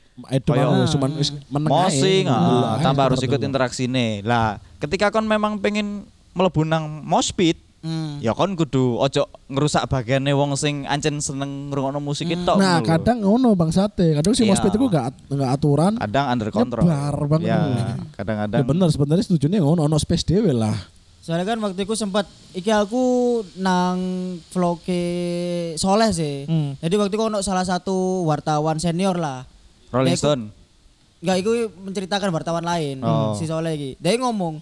S3: cuman meneng ae.
S1: mosing ah,
S3: ae,
S1: tanpa harus ikut interaksi nih. Lah, ketika kon memang pengen mlebu nang moshpit,
S4: Hmm.
S1: ya kon kudu ojo ngerusak bagiannya wong sing ancen seneng ngrungokno musik itu.
S3: Nah, kadang ngono Bang Sate. Kadang sih
S1: Iya.
S3: mospit itu gak gak aturan.
S1: kadang under control.
S3: Nyebar banget.
S1: Ya,
S3: Ya
S1: kadang-kadang
S3: bener sebenarnya setujunya ngono ono space dhewe lah.
S4: Soalnya kan waktu itu sempat iki aku nang vlog Soleh sih.
S2: Hmm.
S4: Jadi waktu itu ono salah satu wartawan senior lah.
S1: Rolling
S4: Nah, iku-
S1: Stone.
S4: Enggak, itu menceritakan wartawan lain
S1: Oh.
S4: si Soleh iki. Dia ngomong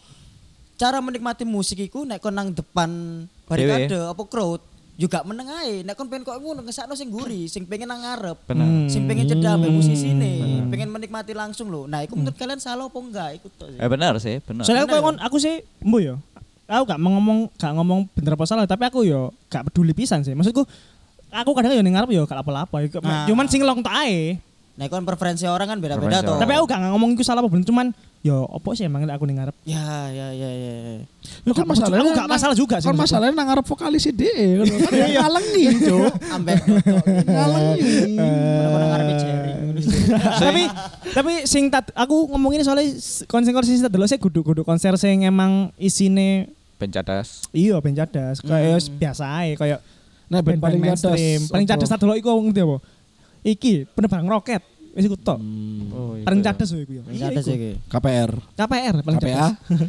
S4: cara menikmati musik iku nek kon nang depan barikade apa crowd juga meneng ae. Nek kon pengen kok ngono ngesakno sing guri, sing pengen nang ngarep.
S2: Hmm.
S4: Sing pengen cedak ambek musisi nih, pengen menikmati langsung loh. Nah, itu menurut kalian salah apa enggak? Ikut tuh.
S1: Eh benar sih, benar.
S2: Soalnya aku, aku sih mbu yo. Aku gak mau ngomong gak ngomong bener apa salah, tapi aku yo gak peduli pisan sih. Maksudku aku kadang yo ning ngarep yo gak apa-apa.
S4: Nah.
S2: Cuman sing long tak ae.
S4: Nah, kon preferensi orang kan beda-beda tuh.
S2: Tapi aku gak ngomong iku salah apa bener, cuman yo opo sih emang aku ning ngarep.
S4: Ya, ya, ya, ya. ya.
S3: Ya kan masalahnya
S2: aku gak masalah juga sih
S3: Kan masalahnya nang ngarep vokalis DE kan kan ngalengi, Cuk. [laughs]
S4: Ambek
S3: Ngalengi.
S4: Ngarepe Jerry. [laughs]
S2: tapi tapi sing tat aku ngomong ini soalnya konser konser delok sih kudu-kudu konser sing emang isine
S1: Pencadas.
S2: iya ben cadas kayak wis biasa ae kayak
S3: Nah, band paling cadas.
S2: mainstream. Paling cadas tak delok iku ngerti apa? Iki penerbang roket. Wis iku tok.
S1: Oh, iya.
S2: Paling cadas iku Iya,
S4: sih
S2: iku.
S4: iki.
S3: KPR.
S2: KPR paling cadas.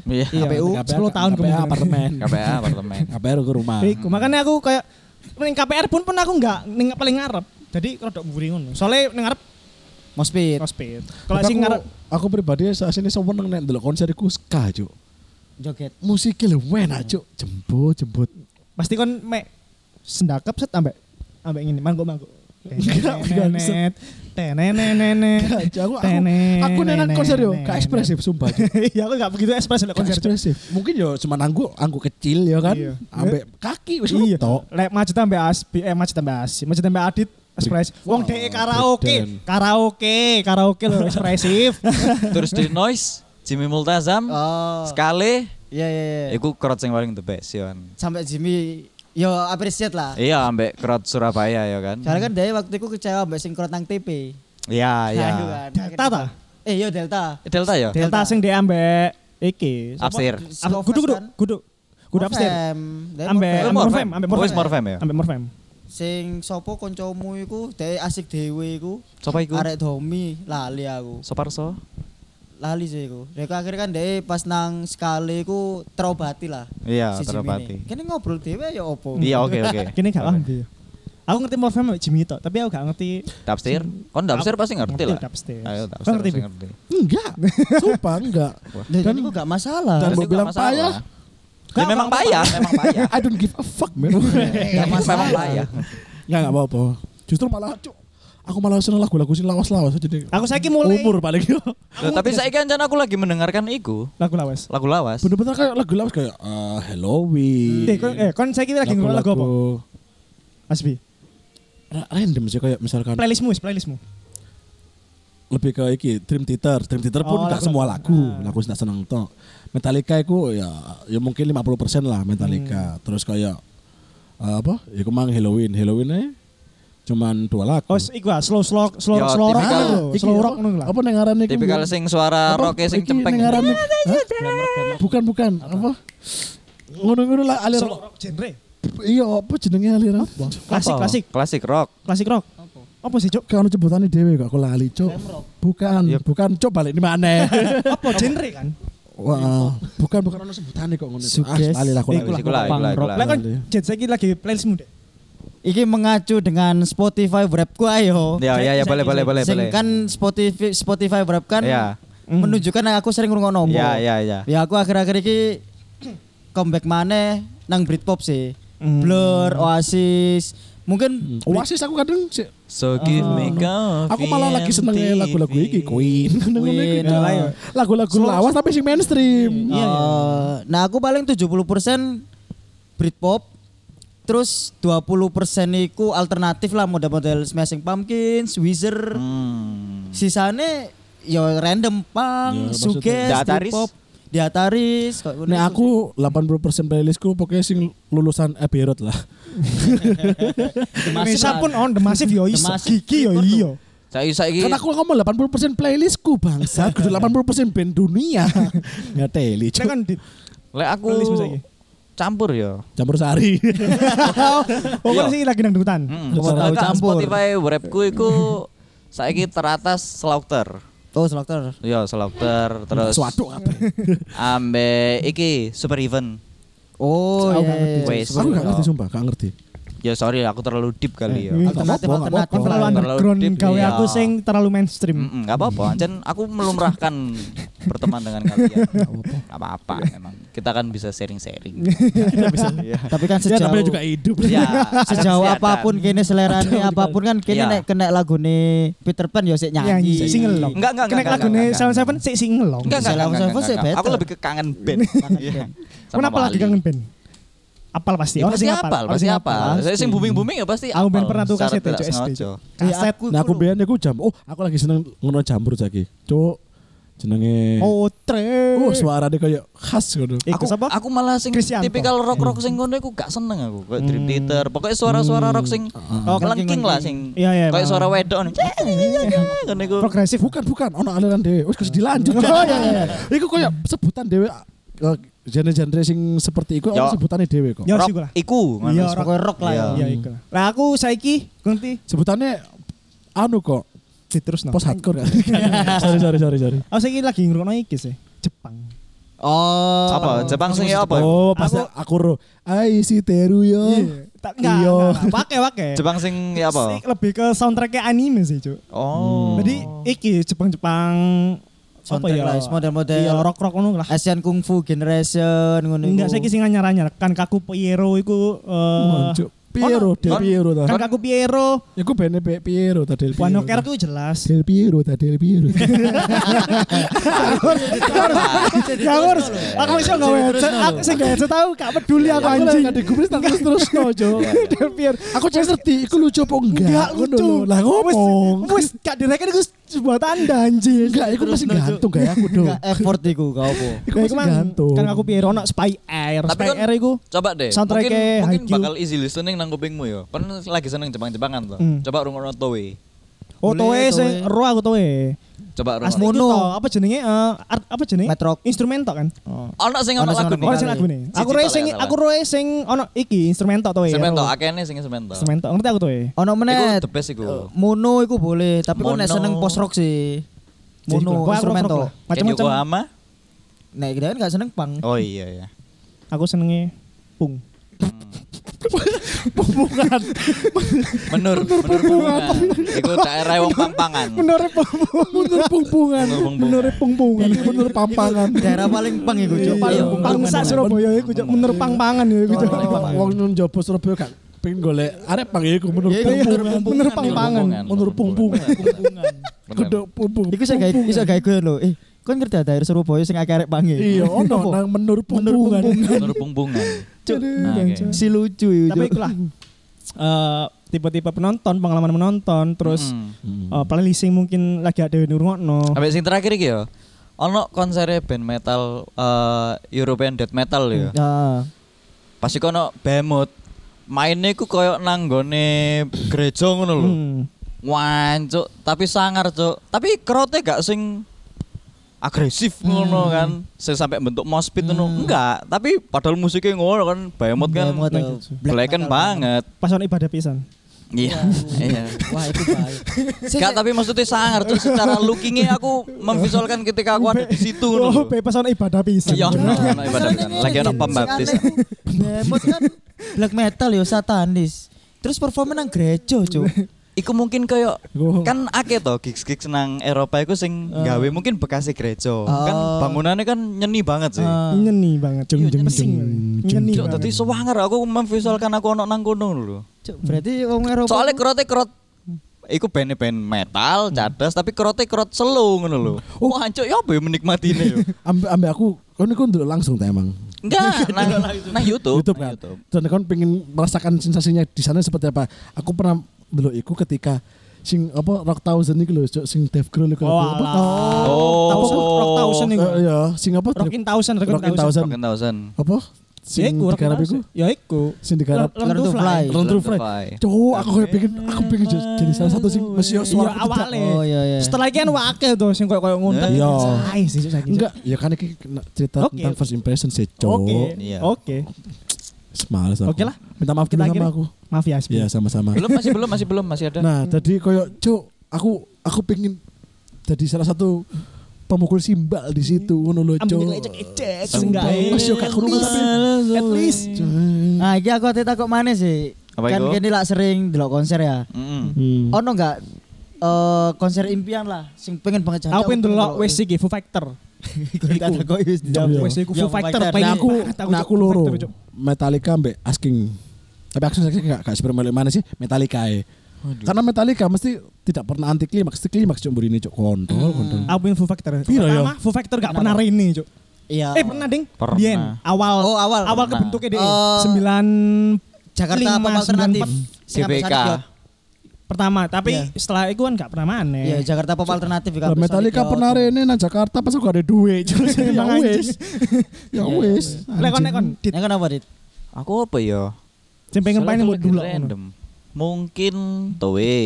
S1: Iya. [laughs]
S2: Iya,
S4: KPU,
S2: 10 tahun
S3: KPA
S2: kemudian.
S3: apartemen.
S1: KPA apartemen.
S3: KPR ke rumah.
S2: Iku makanya aku kayak ning KPR pun pun aku enggak ning paling ngarep. Jadi rodok mburi ngono. Soalnya ning ngarep
S4: Mospit.
S2: kospit. Kalau sing
S3: aku,
S2: ngarep
S3: aku pribadi saat ini seneng nek ndelok konser iku ska, Cuk.
S4: Joget.
S3: Musiknya lu enak, Cuk. Jembut, jembut.
S2: pasti kon mek sendakap set ambek ambek ngene mangkuk mangkuk.
S3: Enggak, enggak,
S2: Tenet, tenenenenet.
S3: Aku aku,
S2: Tenet,
S3: aku nenan
S2: tenet,
S3: konser yo,
S2: tenet.
S3: gak ekspresif sumpah. [laughs]
S2: Iya aku gak begitu ekspresif lek konser.
S3: Ekspresif. Mungkin yo cuma anggu anggu kecil ya kan.
S2: Iya.
S3: Ambek kaki wis
S2: Iya.
S3: tok.
S2: Lek macet ambek Asbi, eh macet ambek Asi, macet ambek Adit ekspresif. Wong DE karaoke, karaoke, karaoke lho ekspresif.
S1: Terus di noise Jimmy Multazam
S4: Oh.
S1: sekali
S4: Iya iya iya.
S1: iku crowd sing paling the best ya kan.
S4: Sampai Jimmy yo appreciate lah.
S1: Iya ambek crowd Surabaya ya kan.
S4: Soalnya kan dia waktu itu kecewa mbak sing krot nang TP.
S1: Iya iya.
S4: Kan.
S2: Delta ta?
S4: Eh yo Delta.
S1: Delta ya?
S2: Delta sing DE ambek iki. Kudu kudu. Kudu upstairs.
S4: Morfem. Dia
S2: Ambek
S4: Morfem.
S2: ambek Morfem, ambek
S1: ya.
S2: Ambek Morfem.
S4: Sing sopo koncomu iku dhek asik dhewe iku.
S1: Sopo iku?
S4: Arek Domi lali aku.
S1: Soparso.
S4: Lali sih iku. Dek akhirnya kan dhek pas nang sekali iku terobati lah.
S1: Iya,
S4: si
S1: terobati.
S4: ini. Kene ngobrol dhewe ya opo?
S1: Iya oke oke. [laughs]
S2: Kini gak paham. Aku ngerti Morfem Jimmy tok, tapi aku gak ngerti
S1: Dapsir. Kon dapsir pasti ngerti lah.
S2: Dapstairs.
S1: Ayo dapsir
S2: ngerti.
S3: Enggak. Sumpah enggak.
S4: Dan iku gak masalah.
S3: Dan mau bilang
S1: masalah.
S3: payah?
S1: Ya memang payah, memang payah. [laughs]
S3: I don't give a fuck, man.
S1: Gak memang payah.
S3: Enggak enggak apa-apa. Justru malah cuk aku malah seneng lagu-lagu sing lawas-lawas jadi
S2: Aku saiki mulai
S3: umur paling yo.
S1: Loh, tapi saya kan aku lagi mendengarkan iku
S2: lagu lawas.
S1: lagu lawas.
S3: Bener-bener kayak lagu lawas kayak eh, Halloween.
S2: Eh, kon eh kon saiki lagi ngrungokno lagu apa? Asbi.
S3: Ra- random sih kayak misalkan
S2: Playlistmu, playlistmu.
S3: lebih ke iki Dream Theater. Dream Theater pun
S2: Oh,
S3: enggak
S2: lagu-
S3: semua lagu,
S2: Ah.
S3: lagu sing tak seneng tok. Metallica iku ya ya mungkin 50% lah Metallica.
S2: Hmm.
S3: Terus kayak eh, apa? Ya kemang Halloween. Halloween aja cuman dua lagu.
S2: Oh, iku ah, slow slow slow
S1: Ya,
S2: slow rock
S1: tipikal-
S2: lho, slow
S3: apa-
S2: rock ngono lah.
S3: Apa ning ngaran iku?
S1: Tipikal sing suara rock sing
S3: Iki
S1: cempeng.
S3: Bukan bukan. Apa? Ngono-ngono lah aliran.
S2: Rock genre.
S3: Iya, apa jenenge aliran?
S2: Klasik
S1: Apa?
S2: klasik,
S1: Klasik rock.
S2: klasik rock. Apa sih, Cuk?
S3: Kayak ono jebutane dhewe kok aku lali, Cuk. Bukan,
S1: Ya.
S3: bukan Cuk balik di mana? [laughs]
S2: Apa genre kan?
S3: Wah, bukan bukan ono sebutane kok ngono. Ah, lali lah aku lali.
S2: Lah kan jet saiki lagi playlistmu, Dek.
S4: Iki mengacu dengan Spotify Wrapku ayo.
S1: Ya ya ya boleh boleh boleh boleh.
S4: kan Spotify Spotify Wrap kan
S1: Ya.
S4: menunjukkan yang aku sering ngrungokno.
S1: Ya ya ya.
S4: Ya aku akhir-akhir iki comeback maneh nang Britpop sih.
S2: Hmm.
S4: Blur, Oasis. Mungkin
S3: Oasis aku kadang sih
S1: So give me coffee.
S3: Oh. aku malah lagi seneng lagu-lagu iki Queen. [laughs] Cuk.
S2: ya.
S3: Lagu-lagu lawas tapi sing mainstream.
S2: Iya, iya.
S4: eh, nah aku paling 70% Britpop terus 20% iku alternatif lah model-model Smashing Pumpkins, Weezer.
S1: Hmm.
S4: Sisane ya random punk,
S3: Ya,
S4: suges,
S1: Di Ataris?
S4: Britpop, di Ataris.
S3: Nek
S4: iku.
S3: aku 80% playlistku pokoknya sing lulusan Abbey Road lah. [laughs]
S2: Indonesia pun on the massive yo iso. Gigi yo iyo.
S1: Saiki saiki
S3: Kan aku ngomong 80% playlistku bangsa, kudu [laughs] 80% band dunia. Nggak teli,
S2: kan di
S1: lek aku. Campur ya.
S3: Campur sari.
S2: Oh,
S1: Iya.
S2: kan sih lagi nang dutan.
S1: Hmm.
S4: Coba tahu
S1: Sedangkan
S4: campur.
S1: Spotify rapku iku saiki teratas Slaughter.
S4: Oh, Slaughter.
S1: Ya, Slaughter terus
S3: Suatu apa?
S1: ambe iki Super Even.
S4: Oh,
S2: Aku
S4: iya.
S2: nggak ngerti.
S4: iya.
S1: Wes.
S3: Aku gak ngerti sumpah, gak ngerti.
S1: Ya sorry aku terlalu deep kali ya.
S2: Eh,
S4: Alternatif
S3: Nggak nggak
S4: alternatif
S2: Kan
S3: apa-apa.
S2: terlalu underground gawe
S1: iya.
S2: aku sing terlalu mainstream.
S1: Mm-mm, Gak apa-apa, Ancen aku melumrahkan [laughs] berteman dengan kalian. Gak apa-apa, emang kita kan bisa sharing-sharing. [laughs] Iya.
S4: Tapi kan
S3: Ya
S4: sejauh
S3: namanya juga hidup.
S1: Ya, [laughs]
S4: sejauh
S1: apa
S4: pun kini selerane apa pun kan kini
S1: Iya.
S4: nek kena lagune Peter Pan ya sik nyanyi.
S2: Single long.
S1: Enggak, enggak,
S2: Kena lagu nih. Seven sik single long.
S1: Enggak, enggak,
S4: sih.
S1: Aku lebih ke kangen band. Iya.
S2: Kenapa lagi kangen band? Apal pasti.
S1: Ya,
S2: Orang
S1: pasti
S2: sing
S1: apal, pasti
S2: sing
S1: apal. Saya sing booming-booming ya pasti
S2: Aku ben pernah tuh kaset ya, Cuk, SD, Kaset.
S4: aku
S3: Nah aku biyen aku jam. Oh, aku lagi seneng ngono jambur saiki. Cuk. Jenenge
S2: Oh, tre.
S3: Oh, suaranya kayak khas ngono.
S2: Iku
S1: Aku,
S2: siapa?
S1: aku malah sing tipikal rock-rock sing ngono iku gak seneng aku. Kayak Dream Theater, pokoknya suara-suara rock sing
S2: Oh,
S1: kelengking lah sing
S2: Iya, iya,
S1: kayak
S2: Bang.
S1: suara wedok nih. Ngono iku.
S2: Progresif.
S3: Bukan, bukan. Ono aliran dhewe. Wis dilanjut.
S2: Oh, iya, iya.
S3: Iku kayak sebutan dhewe eh, genre-genre sing seperti iku
S1: Ya.
S3: ono sebutane dhewe kok.
S2: Ya,
S1: Rock
S2: sih, lah.
S1: iku ngono.
S2: Iya,
S4: pokoknya rock lah ya.
S1: Iya.
S2: Iya, iku. Lah aku saiki ngerti
S3: Sebutannya anu kok.
S2: diterus no.
S3: Post hardcore kan. [laughs] sorry sorry sorry sorry.
S2: Aku saiki lagi ngrungokno iki sih. Jepang.
S4: Oh.
S1: Apa? Jepang sing apa?
S3: Oh, pas
S2: Aku-
S3: aku ro. Ai si Teru yo.
S2: Tak enggak.
S3: Iya.
S2: Pakai pakai.
S1: Jepang sing ya apa?
S2: Lebih ke soundtracknya anime sih, Cuk.
S1: Oh.
S2: Jadi iki Jepang-Jepang apa
S4: Soundtrack
S2: ya?
S4: lah, model-model
S2: Iya, rock-rock ngono lah.
S4: Asian Kung Fu Generation ngono
S2: Enggak saya sing anyar-anyar kan kaku Piero iku eh
S3: Mancuk. Piero, Del Piero ta.
S2: kan kaku Piero.
S3: Iku bene Pe- Piero ta Del Piero.
S2: Wano Ker ku jelas.
S3: Del Piero ta Del Piero.
S2: Ya aku harus aku iso gawe headset. Aku sing gawe headset tahu gak peduli aku
S3: Aku
S2: anjing.
S3: lagi gubris tak terus terus no, Jo. [laughs]
S2: Del Piero.
S3: Aku cek ngerti, iku lucu apa enggak?
S2: Enggak lucu.
S3: Lah ngomong.
S2: Wis gak direken iku sebuah tanda anjing.
S3: Enggak, iku masih gantung kayak aku do.
S4: Enggak effort iku gak apa. [laughs]
S3: Iku masih gantung.
S2: kan aku Piero ono Spy Air.
S1: Tapi
S2: Spy
S1: kan-
S2: Air iku
S1: Coba deh.
S2: Soundtrack
S1: Mungkin, bakal easy listening nang kupingmu ya. Kan lagi seneng Jepang-Jepangan tuh.
S2: Hmm.
S1: Coba rungokno Toei.
S2: Oh, towe sing
S4: towe.
S2: ro aku towe.
S1: Coba rungokno.
S2: itu
S4: Mono.
S2: toh, apa jenenge eh, art- apa jenenge?
S4: Metrok.
S2: Instrumen tok kan.
S1: Ono sing ono lagu
S4: ono
S2: sing lagu.
S1: Siji
S2: Aku roe
S1: tok
S2: sing aku roe sing ono iki instrumen tok towe.
S1: Semento, akene sing semento.
S2: Instrumen tok. Ngerti aku towe.
S4: Ono meneh.
S1: Iku the best iku.
S4: eh, Mono iku boleh, tapi kok nek seneng post rock sih. Mono instrumento.
S2: Macam-macam.
S1: Yokohama.
S4: Nek kita kan gak seneng pang.
S1: Oh iya ya.
S2: Aku senenge pung. [laughs]
S1: Menur, menur pungpungan. Iku daerah wong pampangan. Menur.
S2: Menore pung-pungan.
S3: Iki mundur pampangan.
S4: Daerah paling pang iku, Cuk. Paling
S2: Pang sak Surabaya iku cuk menur pang-pangan ya iku cuk.
S3: Wong nun jopo Surabaya kan pengen golek arek pang iku
S4: iya,
S3: pungpungan.
S2: Menur pang-pangan.
S3: Mundur pungpungan. Gedok pumpung.
S4: Iku saya gawe iso gawe gue lho. Eh, kon ngerti ada daerah Surabaya sing akeh arek pange.
S3: Iya, ono nang menur pungpungan.
S1: Menur pungpungan.
S2: Cuk.
S1: Nah, oke.
S4: Si lucu.
S2: Tapi
S4: Cuk.
S2: ikulah eh tipe-tipe penonton, pengalaman menonton, terus
S1: Mm.
S2: eh, playlist mungkin lagi ada di ngrungokno.
S1: Sampai sing terakhir iki ya. Ono konser band metal eh, European death metal ya.
S4: Ya.
S1: Pasti kono Behemoth. Mainnya ku koyo nang nggone gereja ngono lho.
S2: Hmm.
S1: Wancuk, tapi sangar, Cuk. Tapi krote gak sing agresif ngono kan. Sing sampai bentuk mosh pit ngono. Enggak, tapi padahal musiknya ngono kan Behemoth kan
S4: Behemoth,
S2: black-
S4: eh,
S1: black
S4: metal
S1: banget.
S2: Pas ono ibadah pisan.
S1: Iya, iya.
S4: Wah, itu bahaya.
S1: Gak tapi maksudnya sangar tuh secara lookingnya aku memvisualkan ketika aku ada di situ
S2: Oh, bebas ono ibadah pisan.
S1: Iya, ono ibadah pisan. Lagi
S4: ngene,
S1: pembaptis.
S4: Behemoth kan black metal yo satanis. Terus performa nang gereja, Cuk.
S1: Iku mungkin kayak
S3: Iku-
S1: kan akeh to gigs-gigs nang Eropa iku sing gawe mungkin bekasi gereja. Kan
S4: Oh.
S1: bangunannya kan nyeni banget sih.
S4: Ah.
S2: Nyeni banget.
S3: Jeng, jeng, jeng,
S2: Nyeni
S1: Cuk, dadi sewanger aku memvisualkan aku ono nang kono lho.
S4: Cuk, berarti wong Eropa.
S1: Soalnya kerote kerot Iku band-band metal, cadas, tapi kerote kerot slow ngono lho. Wah, cuk, ya apa ya menikmati ini yo. [laughs]
S3: Ambek ambek aku, kon iku ndelok langsung ta emang.
S1: Enggak, [laughs] nang, nang YouTube.
S3: YouTube kan.
S1: YouTube.
S3: Dan kon pengen merasakan sensasinya di sana seperti apa? Aku pernah ndelok iku ketika sing apa Rock Thousand iku lho, sing Dave Grohl iku
S2: Oh,
S3: apa?
S2: alah.
S1: Oh.
S2: Thousand, rock thousand iku.
S3: Eh, Iya, sing apa?
S2: Rockin thousand, rockin
S3: Rockin
S2: thousand.
S3: Thousand.
S1: Rock and Thousand.
S3: Apa?
S2: Ya
S3: Sing
S2: iku, rockin
S3: digarap iku?
S2: Ya iku.
S3: Sing digarap
S2: Learn to
S4: Learn to
S2: fly.
S1: Learn to
S3: Fly. Cowok aku kayak pengen aku pengen jadi salah satu sing mesti
S2: Iya,
S3: suara
S2: awalnya.
S4: Oh, iya, iya.
S2: Setelah iki kan wakil tuh sing koyo koyo ngono.
S3: Iya. Enggak, ya kan iki cerita tentang first impression sih,
S2: Oke.
S3: cowok.
S1: Iya.
S2: Oke.
S3: Semalas aku.
S2: Oke lah.
S3: Minta maaf
S2: Kita
S3: sama aku.
S2: Maaf ya, Asbi.
S3: Iya, sama-sama.
S1: Belum masih belum masih belum masih ada.
S3: Nah, tadi koyo cuk, aku aku pengen jadi salah satu pemukul simbal di situ ngono lho, cuk.
S2: Ambil ecek-ecek seenggaknya.
S3: Mas yo gak krungu tapi
S2: At least.
S4: Nah, iki aku ate takok maneh sih.
S1: Apa
S4: kan kene lak sering delok konser ya.
S3: Hmm.
S4: Ono enggak eh konser impian lah sing pengen banget jajan.
S2: Aku pengen delok wes iki Foo Fighter. [laughs]
S4: Iku kok wis dijawab.
S3: Iya.
S2: Wes iku
S4: Iya,
S2: Foo Fighter
S4: Fighter.
S2: pengen
S3: Nah aku, nah aku loro. Metallica mbek asking. Tapi aku sih gak gak sebenarnya mana sih Metallica ya. Karena Metallica mesti tidak pernah anti klimaks, klimaks cuk ini cuk kontrol, kontrol.
S2: Aku pengen Foo
S3: ya?
S2: Pertama Foo Fighter gak pernah rene, Cuk.
S4: Iya.
S2: Eh pernah ding?
S1: Pernah.
S2: Biyen, awal
S4: Oh, awal.
S2: awal
S1: Pernah.
S2: kebentuknya deh.
S4: Eh,
S2: Sembilan
S4: Jakarta
S2: sembilan
S4: alternatif?
S2: empat
S4: Sing sampai
S1: GBK.
S4: Sonic Youth.
S2: Pertama, tapi
S4: Iya.
S2: setelah itu kan gak pernah mana.
S4: Iya, Jakarta pop alternatif
S3: Lah Metallica pernah rene nang Jakarta pas aku gak ada duit. Cuk, [laughs] ya
S2: Emang
S3: wis. [laughs] Ya
S4: Iya,
S3: wis.
S2: Lekon lekon. Dit.
S4: Nek kenapa, Dit?
S1: Aku apa ya?
S2: Sing pengen
S1: aku
S2: buat dulu.
S1: Random. Mungkin Towe.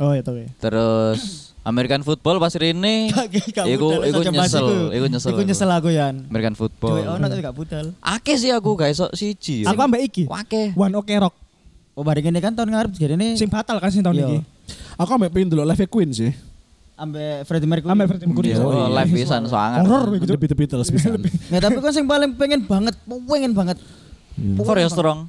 S2: Oh iya tuh.
S1: Terus American football pas Rene. [laughs] Iku iku nyesel, iku nyesel.
S4: Iku nyesel aku yan.
S1: American football.
S4: ono tapi gak budal.
S1: Akeh sih aku gak iso siji.
S2: Aku ambek iki.
S1: Wake.
S2: One Ok Rock.
S4: Oh, bareng ini kan tahun ngarep jadi ini.
S2: Sing batal kan sing tahun
S4: Iya.
S2: iki.
S3: Aku ambek pengen dulu Live Queen sih.
S4: Ambek Freddie Mercury.
S2: Ambek Freddie Mercury.
S1: Iya,
S3: Oh, iya.
S1: live pisan soalnya.
S2: Horor
S3: The
S2: gitu.
S3: Beatles, Beatles bisa.
S4: Ya tapi kan sing paling pengen banget, pengen banget.
S1: For your strong.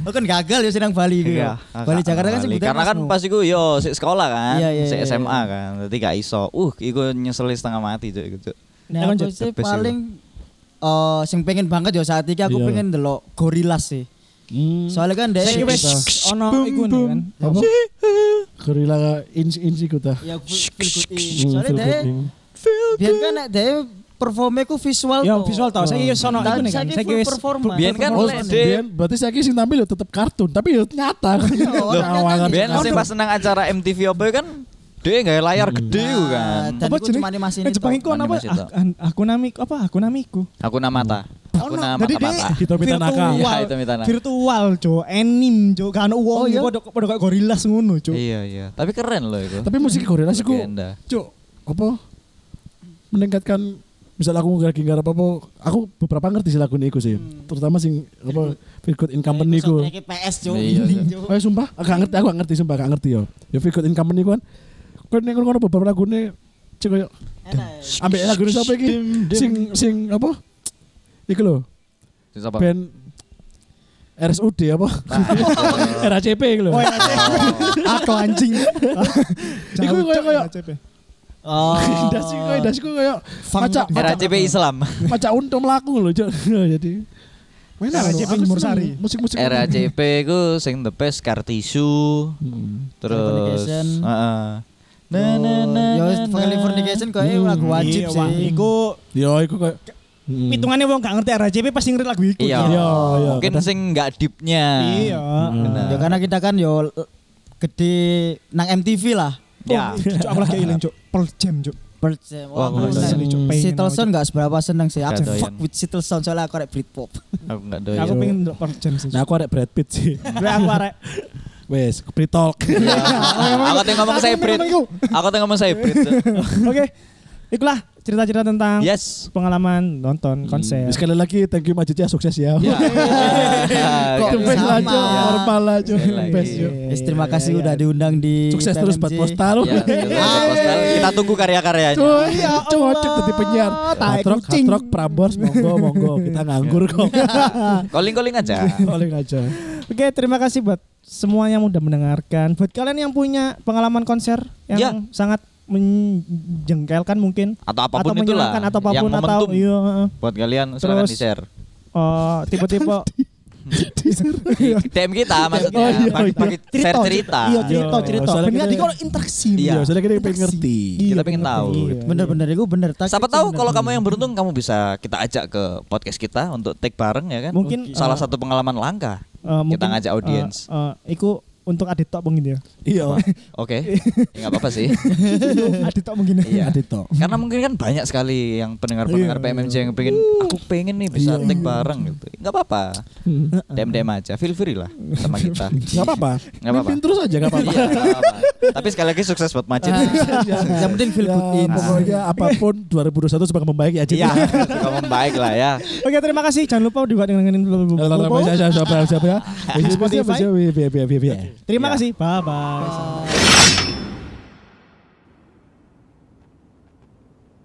S4: Lo [laughs] kan gagal ya senang Bali gitu.
S1: Iya,
S4: Bali Jakarta kan sebutnya
S1: Karena kan pas iku yo si sekolah kan,
S4: Iya, iya,
S1: si
S4: iya,
S1: SMA kan. Jadi gak iso. Uh, iku nyeseli setengah mati cuk iku cuk.
S4: Nah, aku sih
S1: The
S4: paling eh sing pengen banget ya saat ini aku
S3: Iya.
S4: pengen delok Gorillaz sih.
S3: Hmm.
S4: Soalnya kan dia
S2: wis ono iku nih kan.
S3: Apa? Gorilla inci inci kuta.
S4: ya feel feel good in.
S3: Hmm,
S4: Soalnya
S3: in.
S4: biar kan nek dia performnya ku visual
S2: Ya visual tau, saiki wis ono iku kan.
S4: full
S2: wis
S4: performance.
S1: Biyen kan
S3: berarti saya sing tampil ya tetap kartun, tapi ya nyata kan. Awangan.
S1: Ben sing pas nang acara MTV apa kan dia nggak layar gede ku kan.
S4: Dan
S2: Apa
S4: cuma animasi
S2: Eh,
S4: ini.
S2: Jepang iku ono apa? Ah, an- Aku namiku apa? Aku namiku.
S1: Aku nama ta. Aku
S2: Ono.
S1: nama
S2: Jadi dia
S1: apa? Iya, Hito Mitanaka.
S2: Virtual, Cuk. Anime, Cuk. Kan
S4: Oh,
S2: wong
S4: iya?
S2: padha padha kayak gorillas ngono, Cuk.
S1: Iya iya. Tapi keren loh itu.
S3: Tapi musik ku,
S1: Legenda.
S3: cuk, apa? Meningkatkan misal aku lagi ngarep apa aku beberapa ngerti sih lagu iku sih terutama sing apa Feel Good in Company ku
S4: PS Cuk.
S1: Iya,
S4: Ini,
S1: iya.
S4: Cuk.
S3: oh sumpah aku gak ngerti aku gak ngerti sumpah gak ngerti yo ya Feel Good in Company ku kan kan ning ngono beberapa lagune cek koyo
S4: Enak.
S3: ambek lagu siapa iki sing sing apa iku lho
S1: Siapa?
S3: band RSUD apa [laughs] RACP iku lho
S2: Oh, ya, [laughs] Aku anjing. [laughs]
S3: Iku kayak- kayak-
S2: CP.
S4: Oh.
S3: Indasi koyo indasi koyo maca
S1: RACP Islam.
S3: maca untung melaku lho jadi Mana
S2: RACP.
S3: Musik-musik
S1: RACP ku sing the best Kartisu.
S3: Hmm.
S1: Terus heeh. Na na na.
S4: Ya
S1: na,
S4: wis
S1: na.
S4: Californication kayaknya lagu wajib
S2: Iya,
S4: sih.
S2: Iku
S3: Yo iku kayak Hmm.
S2: hitungannya wong gak ngerti RACP pasti ngerti lagu iku.
S1: Iya.
S2: Cuk.
S3: Iya, iya.
S1: Mungkin
S3: kadang-
S1: sing enggak deepnya.
S2: Iya.
S1: Benar.
S4: Ya karena kita kan yo eh, gede nang MTV lah.
S1: Ya.
S2: Oh, Cuk, aku lagi eling, Cuk. Pearl Jam, Cuk.
S4: Pearl Jam.
S1: Wah, aku
S4: aku.
S2: Pengen
S4: Seattle gak seberapa seneng sih. Aku
S1: Gak
S4: fuck with Seattle Sound soalnya aku arek Britpop.
S1: Aku enggak
S2: Aku
S1: doyan.
S2: pengen ndelok Pearl Jam sih.
S3: Nah aku ada Brad Pitt sih.
S2: Gue aku arek.
S3: Wes, pre talk. [laughs]
S1: Aku tuh ngomong saya. Aku tuh ngomong saya.
S2: Oke. Ikulah cerita-cerita tentang
S1: Yes.
S2: pengalaman nonton konser.
S3: Sekali lagi thank you Majid ya sukses ya.
S1: Ya.
S3: Kok
S4: Iya,
S3: best. Cuk, normal. Best Cuk.
S4: Yes, terima kasih
S2: Iya,
S4: udah
S2: iya.
S4: diundang di
S3: Sukses terus buat postal.
S1: Ya, kita postal. Kita tunggu karya-karyanya.
S2: Ya
S3: cuk jadi penyiar. Hatrok, hatrok, Prambors, monggo, monggo. Kita nganggur kok. [laughs]
S1: Calling-calling aja.
S3: Paling aja.
S2: Oke, terima kasih buat semua yang udah mendengarkan. Buat kalian yang punya pengalaman konser yang
S1: Ya.
S2: sangat menjengkelkan mungkin
S1: Atau apa pun
S2: atau
S1: itulah.
S2: menyenangkan atau apa pun
S1: yang
S2: atau iya
S1: buat kalian silakan
S2: Terus-
S1: di share.
S2: Eh, tipe-tipe
S1: DM kita maksudnya
S3: Oh, iya, iya.
S1: bagi share cerita.
S2: Iya, cerita,
S3: Iya,
S2: cerita.
S3: soalnya
S2: Ben
S3: kita-
S2: tadi kalau interaksi.
S1: Iya.
S3: Iya, soalnya kita pengen ngerti.
S1: Kita pengen tahu.
S2: Iya.
S4: Bener-bener itu bener. Tak-
S1: Siapa tahu kalau kamu yang beruntung kamu bisa kita ajak ke podcast kita untuk take bareng ya kan.
S2: Mungkin,
S1: salah
S2: eh,
S1: satu pengalaman langka.
S2: Eh, mungkin,
S1: ngajak audiens.
S2: eh, eh, iku untuk adit tok mungkin ya.
S3: Iya.
S1: Oke. Ya nggak apa-apa sih.
S2: adit tok mungkin. ya.
S1: Iya.
S3: Adito.
S1: Karena mungkin kan banyak sekali yang pendengar-pendengar
S2: Iya,
S1: PMMJ yang pengen aku pengen nih bisa
S3: Iya.
S1: take bareng gitu. Enggak apa-apa. DM aja, feel free lah sama kita.
S3: Gak apa-apa.
S1: Nggak apa-apa.
S3: Mimpin terus aja apa-apa.
S1: Iya, nggak apa-apa. Tapi sekali lagi sukses buat Macet.
S4: Yang penting feel
S3: Ya,
S4: good in.
S3: Pokoknya apa pun 2021 semoga membaik aja.
S1: Iya, kamu baik lah ya.
S2: Oke, terima kasih. Jangan lupa juga dengerin
S3: Siapa siapa ya? Spotify.
S2: Terima kasih. Bye bye.